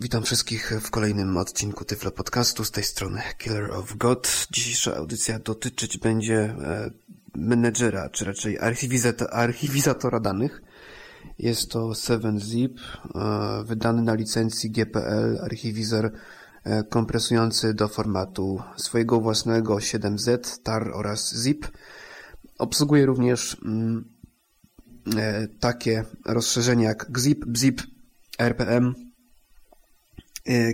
Witam wszystkich w kolejnym odcinku Tyflo Podcastu z tej strony Killer of God. Dzisiejsza audycja dotyczyć będzie e, menedżera, czy raczej archiwizatora, danych. Jest to 7zip, e, wydany na licencji GPL, archiwizor e, kompresujący do formatu swojego własnego 7z, tar oraz zip. Obsługuje również mm, takie rozszerzenia jak gzip, bzip, rpm,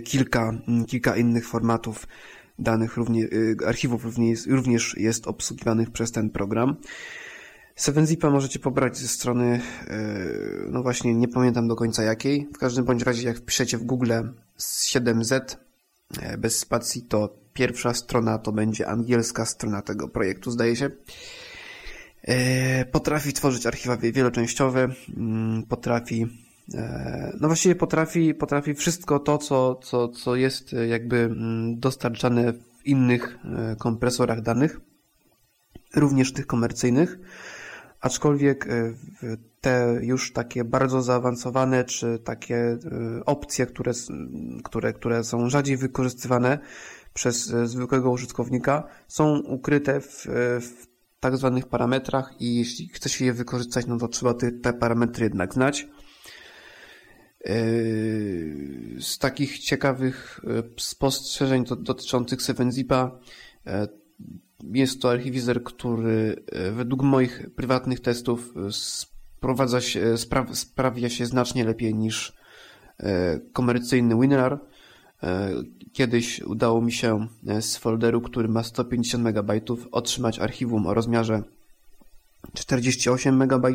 kilka, kilka innych formatów danych, równie, e, archiwów również, również jest obsługiwanych przez ten program. 7zipa możecie pobrać ze strony, e, no właśnie, nie pamiętam do końca jakiej. W każdym bądź razie, jak wpiszecie w Google 7z bez spacji, to pierwsza strona to będzie angielska strona tego projektu, zdaje się. Potrafi tworzyć archiwa wieloczęściowe, mm, potrafi E, no właściwie potrafi, potrafi wszystko to, co, co, co jest e, jakby mm, dostarczane w innych e, kompresorach danych, również tych komercyjnych, aczkolwiek te już takie bardzo zaawansowane, czy takie opcje, które, które, które są rzadziej wykorzystywane przez zwykłego użytkownika, są ukryte w, w tak zwanych parametrach i jeśli chce się je wykorzystać, no to trzeba te, te parametry jednak znać. Yy, z takich ciekawych yy, spostrzeżeń dotyczących 7zipa yy, jest to archiwizer, który według moich prywatnych testów sprowadza się, spra sprawia się znacznie lepiej niż komercyjny WinRAR. Kiedyś udało mi się z folderu, który ma 150 MB, otrzymać archiwum o rozmiarze 48 MB.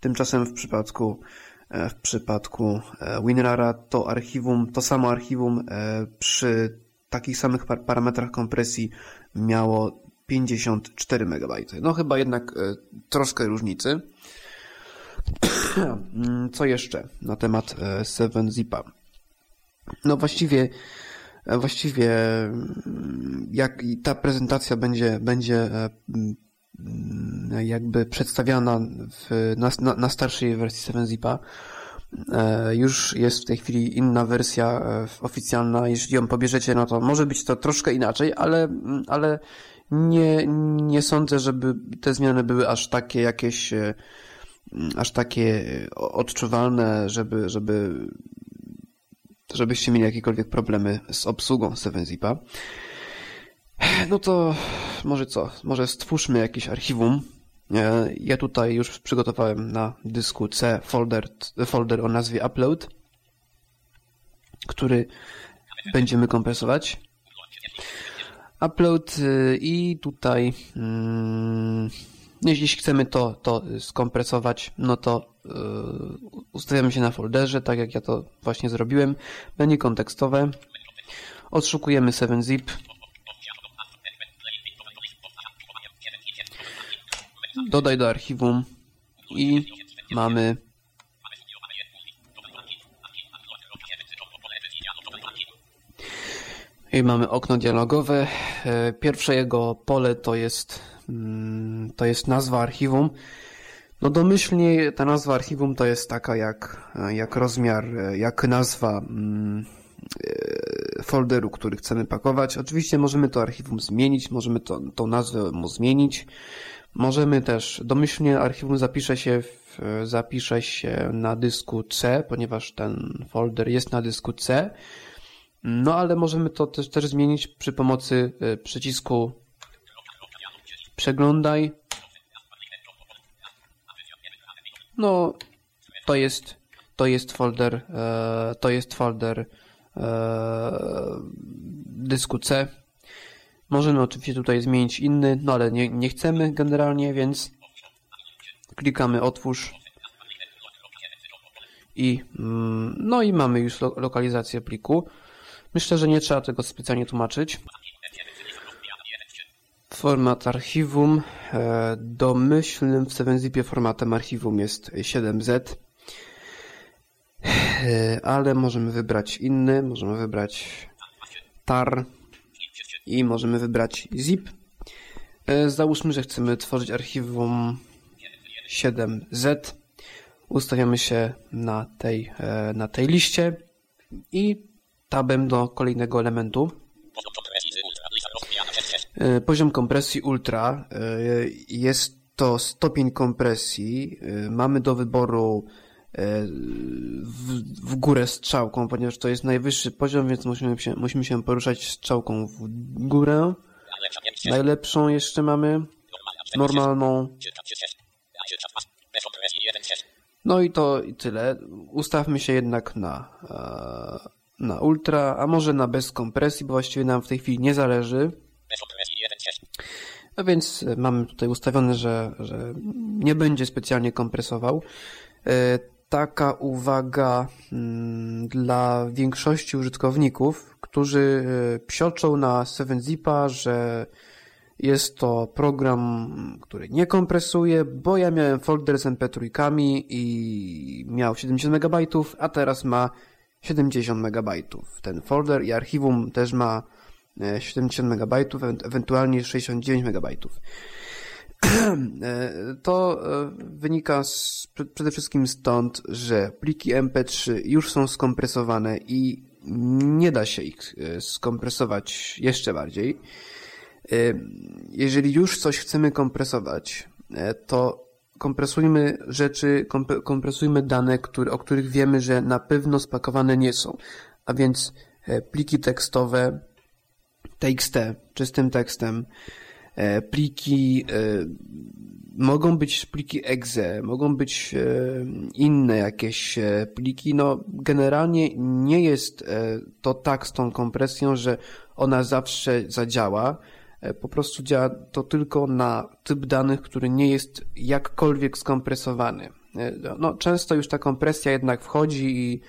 Tymczasem w przypadku E, w przypadku e, WinRARa to archiwum, to samo archiwum e, przy takich samych parametrach kompresji miało 54 MB. No chyba jednak troszkę różnicy. Co jeszcze na temat 7zipa? No właściwie właściwie jak ta prezentacja będzie, będzie Mm, jakby przedstawiana w, na, na, na starszej wersji 7zipa. E, już jest w tej chwili inna wersja e, oficjalna. Jeśli ją pobierzecie, no to może być to troszkę inaczej, ale, mm, ale nie, nie sądzę, żeby te zmiany były aż takie jakieś, e, mm, aż takie odczuwalne, żeby, żeby, żebyście mieli jakiekolwiek problemy z obsługą 7zipa. No to może co? Może stwórzmy jakieś archiwum. E, ja tutaj już przygotowałem na dysku C folder, folder o nazwie upload, który będziemy kompresować. Upload y, i tutaj mm, jeśli chcemy to, to skompresować, no to yy, ustawiamy się na folderze, tak jak ja to właśnie zrobiłem. Menu kontekstowe. Odszukujemy 7zip dodaj do archiwum i mamy I mamy okno dialogowe. E, pierwsze jego pole to jest, mm, to jest nazwa archiwum. No domyślnie ta nazwa archiwum to jest taka jak, jak rozmiar, jak nazwa mm, e, folderu, który chcemy pakować. Oczywiście możemy to archiwum zmienić, możemy to, tą nazwę mu zmienić. Możemy też, domyślnie archiwum zapisze się, w, zapisze się na dysku C, ponieważ ten folder jest na dysku C. No ale możemy to też, też zmienić przy pomocy e, przycisku przeglądaj. No, to jest, to jest folder, e, to jest folder e, dysku C. Możemy oczywiście tutaj zmienić inny, no ale nie, nie chcemy generalnie, więc klikamy otwórz i mm, no i mamy już lo lokalizację pliku. Myślę, że nie trzeba tego specjalnie tłumaczyć. Format archiwum. E, domyślnym w 7-zipie formatem archiwum jest 7z. E, ale możemy wybrać inny, możemy wybrać tar i możemy wybrać zip. E, załóżmy, że chcemy tworzyć archiwum 7z. Ustawiamy się na tej, e, na tej liście i tabem do kolejnego elementu. Poziom kompresji ultra jest to stopień kompresji. Mamy do wyboru w, w górę strzałką, ponieważ to jest najwyższy poziom, więc musimy się, musimy się poruszać strzałką w górę. Najlepszą jeszcze mamy normalną. No i to i tyle. Ustawmy się jednak na, e, na ultra, a może na bez kompresji, bo właściwie nam w tej chwili nie zależy. No więc mamy tutaj ustawione, że, że nie będzie specjalnie kompresował. E, taka uwaga mm, dla większości użytkowników, którzy e, psioczą na 7zipa, że jest to program, który nie kompresuje, bo ja miałem folder z mp3 i miał 70 MB, a teraz ma 70 MB. Ten folder i archiwum też ma 70 MB, ewentualnie 69 MB. To e, wynika z, przede wszystkim stąd, że pliki MP3 już są skompresowane i nie da się ich e, skompresować jeszcze bardziej. E, jeżeli już coś chcemy kompresować, to kompresujmy rzeczy, kompresujmy dane, o których wiemy, że na pewno spakowane nie są. A więc pliki tekstowe, TXT, czystym tekstem, E, pliki, e, mogą być pliki exe, mogą być e, inne jakieś pliki. No, generalnie nie jest to tak z tą kompresją, że ona zawsze zadziała. Po prostu działa to tylko na typ danych, który nie jest jakkolwiek skompresowany. No, często już ta kompresja jednak wchodzi i,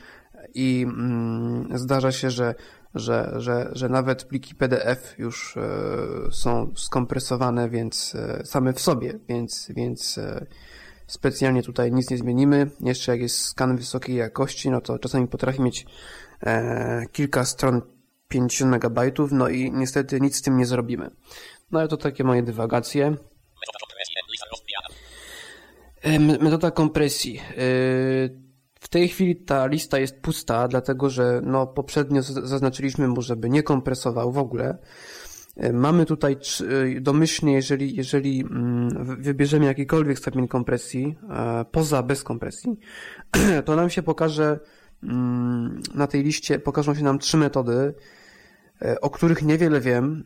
i mm, zdarza się, że że, że, że nawet pliki PDF już e, są skompresowane, więc e, same w sobie, więc, więc e, specjalnie tutaj nic nie zmienimy. Jeszcze jak jest skan wysokiej jakości, no to czasami potrafi mieć kilka stron 50 MB, no i niestety nic z tym nie zrobimy. No ale to takie moje dywagacje. Metoda kompresji. W tej chwili ta lista jest pusta, dlatego że no, poprzednio zaznaczyliśmy mu, żeby nie kompresował w ogóle. E, mamy tutaj e, domyślnie, jeżeli, jeżeli mm, wybierzemy jakikolwiek stopień kompresji, e, poza bez kompresji, to nam się pokaże mm, na tej liście, pokażą się nam trzy metody, o których niewiele wiem.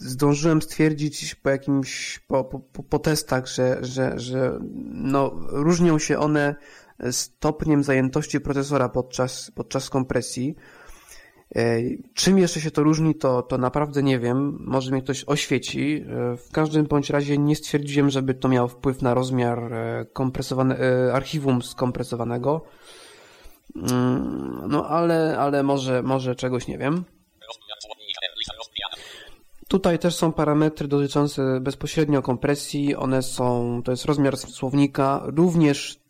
Zdążyłem stwierdzić po jakimś, po, po, po testach, że, że, że no, różnią się one stopniem zajętości procesora podczas, podczas kompresji. E, czym jeszcze się to różni, to, to naprawdę nie wiem. Może mnie ktoś oświeci. E, w każdym bądź razie nie stwierdziłem, żeby to miało wpływ na rozmiar e, kompresowane, archiwum skompresowanego. Mm, no ale, ale może, może czegoś nie wiem. Tutaj też są parametry dotyczące bezpośrednio kompresji. One są, to jest rozmiar słownika. Również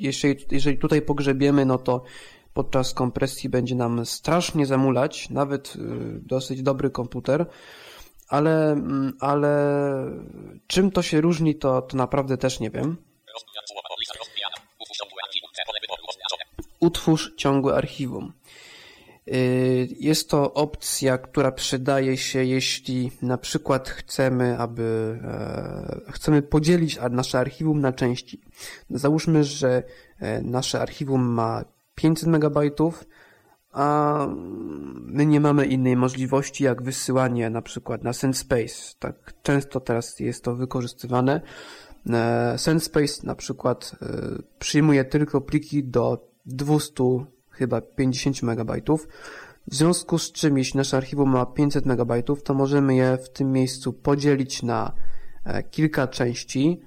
jeżeli, jeżeli tutaj pogrzebiemy, no to podczas kompresji będzie nam strasznie zamulać, nawet y, dosyć dobry komputer, ale, mm, ale czym to się różni, to, to naprawdę też nie wiem. Utwórz ciągłe archiwum. Y, jest to opcja, która przydaje się, jeśli na przykład chcemy, aby e, chcemy podzielić nasze archiwum na części. Załóżmy, że e, nasze archiwum ma 500 MB, a my nie mamy innej możliwości jak wysyłanie na przykład na SendSpace. Tak często teraz jest to wykorzystywane. E, SendSpace na przykład przyjmuje tylko pliki do 200 chyba 50 MB. W związku z czym, jeśli nasze archiwum ma 500 MB, to możemy je w tym miejscu podzielić na e, kilka części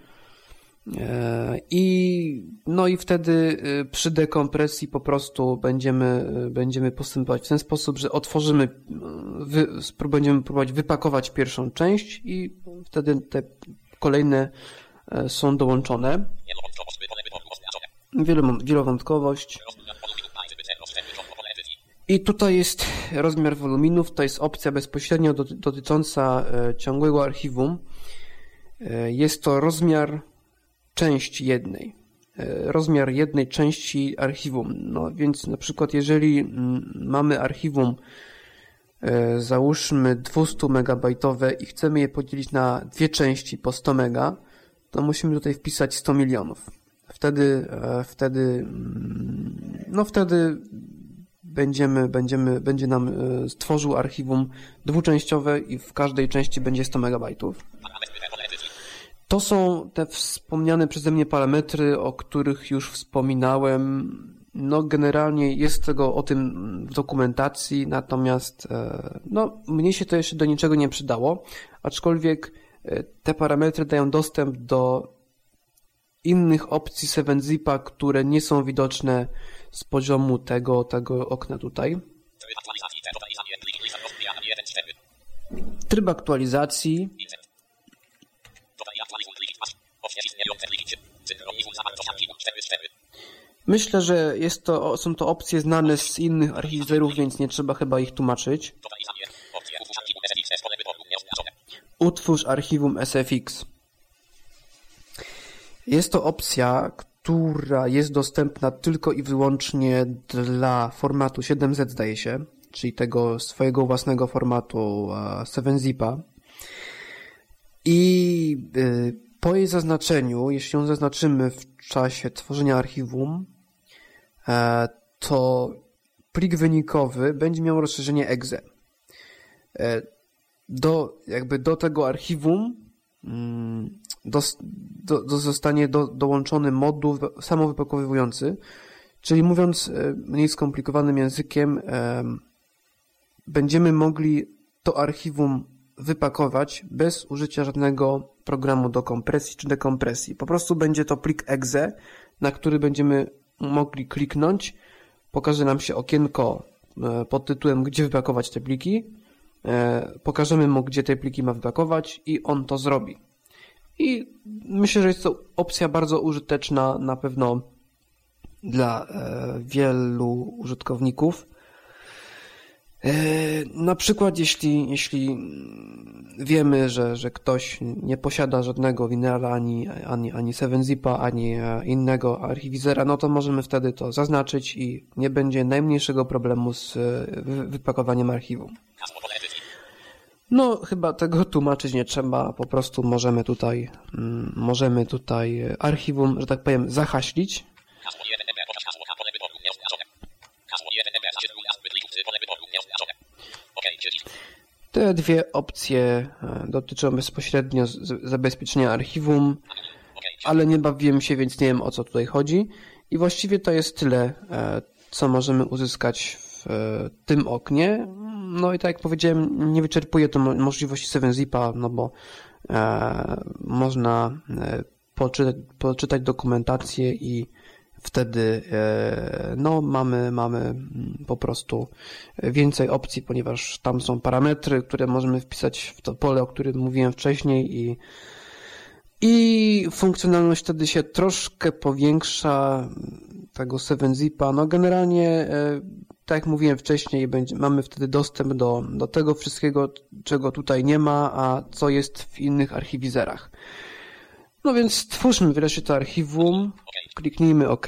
e, i no i wtedy e, przy dekompresji po prostu będziemy, będziemy postępować w ten sposób, że otworzymy, wy, będziemy próbować wypakować pierwszą część i wtedy te kolejne są dołączone. Wielowątkowość. I tutaj jest rozmiar woluminów, to jest opcja bezpośrednio dotycząca e, ciągłego archiwum. E, jest to rozmiar części jednej. rozmiar jednej części archiwum. No więc na przykład jeżeli mamy archiwum e, załóżmy 200 megabajtowe i chcemy je podzielić na dwie części po 100 mega, to musimy tutaj wpisać 100 milionów. Wtedy, e, wtedy, no wtedy będziemy, będziemy, będzie nam e, stworzył archiwum dwuczęściowe i w każdej części będzie 100 megabajtów. To są te wspomniane przeze mnie parametry, o których już wspominałem. No, generalnie jest tego o tym w dokumentacji, natomiast e, no, mnie się to jeszcze do niczego nie przydało, aczkolwiek e, te parametry dają dostęp do innych opcji 7zipa, które nie są widoczne z poziomu tego, tego okna tutaj. Tryb aktualizacji Myślę, że jest to, są to opcje znane z innych archiwizerów, więc nie trzeba chyba ich tłumaczyć. Utwórz archiwum SFX. Jest to opcja, która jest dostępna tylko i wyłącznie dla formatu 7Z, zdaje się, czyli tego swojego własnego formatu 7zipa. I y, po jej zaznaczeniu, jeśli ją zaznaczymy w czasie tworzenia archiwum, e, to plik wynikowy będzie miał rozszerzenie exe. E, do, jakby do tego archiwum mm, do, do, do zostanie do, dołączony moduł samowypakowywujący, czyli mówiąc e, mniej skomplikowanym językiem, będziemy mogli to archiwum wypakować bez użycia żadnego programu do kompresji czy dekompresji. Po prostu będzie to plik exe, na który będziemy mogli kliknąć. Pokaże nam się okienko e, pod tytułem gdzie wypakować te pliki. E, pokażemy mu, gdzie te pliki ma wypakować i on to zrobi. I myślę, że jest to opcja bardzo użyteczna na pewno dla e, wielu użytkowników. E, na przykład, jeśli, jeśli wiemy, że, że ktoś nie posiada żadnego Winera, ani, ani, ani 7zipa, ani e, innego archiwizera, no to możemy wtedy to zaznaczyć i nie będzie najmniejszego problemu z wypakowaniem archiwum. No, chyba tego tłumaczyć nie trzeba, po prostu możemy tutaj, mm, możemy tutaj archiwum, że tak powiem, zahaślić Te dwie opcje e, dotyczą bezpośrednio zabezpieczenia archiwum, ale nie bawiłem się, więc nie wiem o co tutaj chodzi. I właściwie to jest tyle, e, co możemy uzyskać w e, tym oknie. No i tak jak powiedziałem, nie wyczerpuje to możliwości 7zipa, no bo można poczytać, poczytać dokumentację i wtedy e, no, mamy, mamy mm, po prostu więcej opcji, ponieważ tam są parametry, które możemy wpisać w to pole, o którym mówiłem wcześniej i i funkcjonalność wtedy się troszkę powiększa tego 7zipa. No generalnie, e, tak jak mówiłem wcześniej, będzie, mamy wtedy dostęp do, do tego wszystkiego, czego tutaj nie ma, a co jest w innych archiwizerach. No więc stwórzmy wreszcie to archiwum, kliknijmy OK.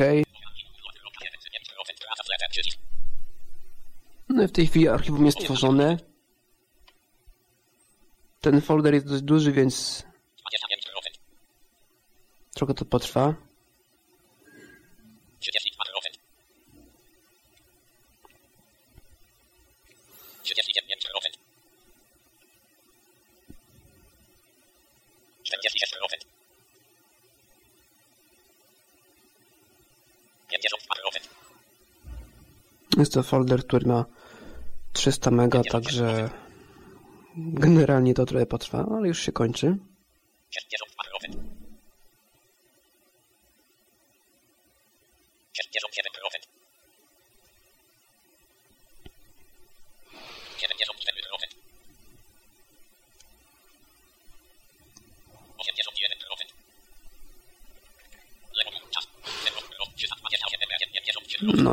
No i w tej chwili archiwum jest stworzone. Ten folder jest dość duży, więc trochę to potrwa. Jest to folder, który ma 300 mega, także generalnie to trochę potrwa, ale już się kończy.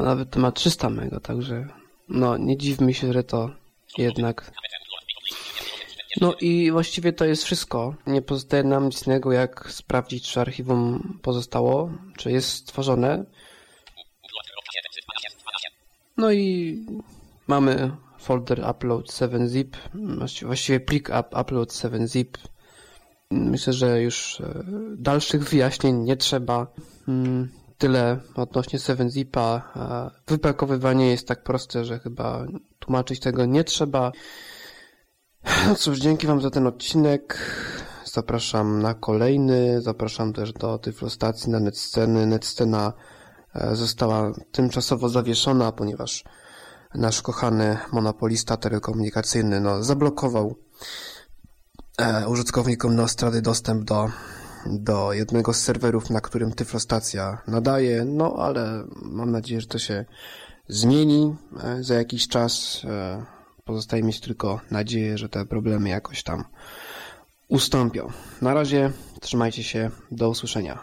Nawet ma 300 mega, także no, nie dziwmy się, że to jednak No i właściwie to jest wszystko. Nie pozostaje nam nic innego, jak sprawdzić, czy archiwum pozostało, czy jest stworzone. No i mamy folder upload 7zip, właściwie plik upload 7zip. Myślę, że już e, dalszych wyjaśnień nie trzeba. Tyle odnośnie 7zipa. Wypakowywanie jest tak proste, że chyba tłumaczyć tego nie trzeba. No cóż, dzięki Wam za ten odcinek. Zapraszam na kolejny. Zapraszam też do Tyflostacji na Netsceny. Netscena e, została tymczasowo zawieszona, ponieważ nasz kochany monopolista telekomunikacyjny no, zablokował e, użytkownikom Nostrady dostęp do, do jednego z serwerów, na którym Tyflostacja nadaje, no ale mam nadzieję, że to się zmieni e, za jakiś czas. E, pozostaje mieć tylko nadzieję, że te problemy jakoś tam ustąpią. Na razie trzymajcie się, do usłyszenia.